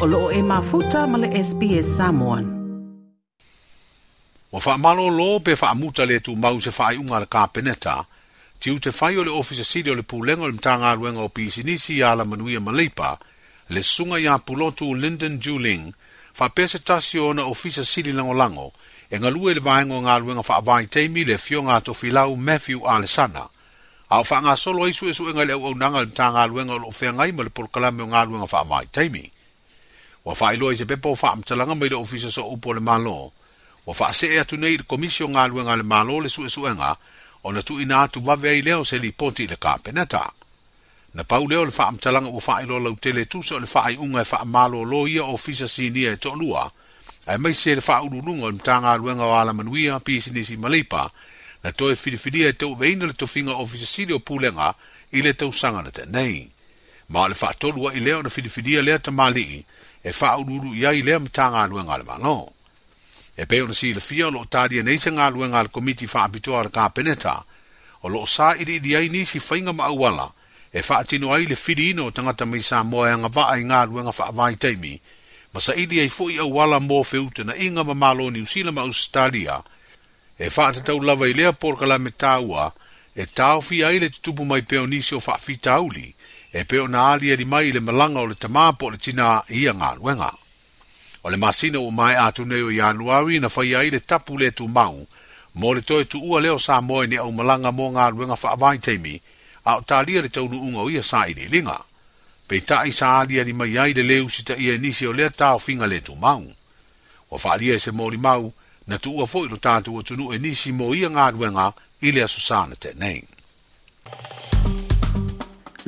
o loo e mafuta ma le SBS Samoan. Wa wha malo lo pe wha amuta le tu mau se whai unga le ka peneta, ti u te whai o le ofisa siri o le pūlengo le mtanga ruenga o pisi nisi a la manuia malipa, le sunga ya pulotu Lyndon Juling, wha pese tasi o na ofisa siri lango lango, e ngalue le vaengo ngā ruenga wha avai teimi le fionga to filau Matthew Alessana. A o wha ngā solo isu e su e ngale au au nanga le mtanga ruenga o lo fea ngai ma le polkalame o ngā ruenga wha avai teimi. ua faailoa i se pepa am faamatalaga mai le ofisa so upu o le malo ua faasee atu nei i le komisio galuega a le malo le suʻesuʻega ona tuuina atu vave ai lea o se li i le kapeneta na pau lea o le faamatalaga ua faailoa lautele tusa o le faaiʻuga e lo ia o ofisa sinia e ai mai se le faaululuga o le matagaluega o alamanuia pisinisi ma leipa na toe filifilia e tauveina le tofiga ofisa sili o pulega i le tausaga le nei. ma o le faatolu aʻi lea ona filifilia lea tamālii e fa ululu ia i le mtanga anu nga le mano e pe ona si le fia lo tari e nei se nga lu nga le komiti fa apito ar ka peneta o lo sa i di ai ni si ma wala e fa tino ai le fili no tanga mai sa mo e nga va ai nga lu nga fa vai taimi ma sa i ai fo awala au wala mo fe na inga ma maloni u usila ma australia e fa ta tau lava i le por kala me taua e tau fi ai le tupu mai pe ni si o fa fitauli e peo na ali e limai le malanga o le tamapo le tina ia ngā luenga. O le masina o mai a tuneo i anuari na whai ai le tapu le tu mau, mo le toi tu ua leo sa moe ni au malanga mō ngā luenga wha avai teimi, a o talia le taunu unga o ia sa i linga. Pei ta i sa ali e limai ai le leu sita i e nisi o lea tau finga le tu mau. O wha alia e se mō mau, na tu ua foilo tātu o tunu e nisi mō ia ngā luenga i lea susana te nei. Thank you.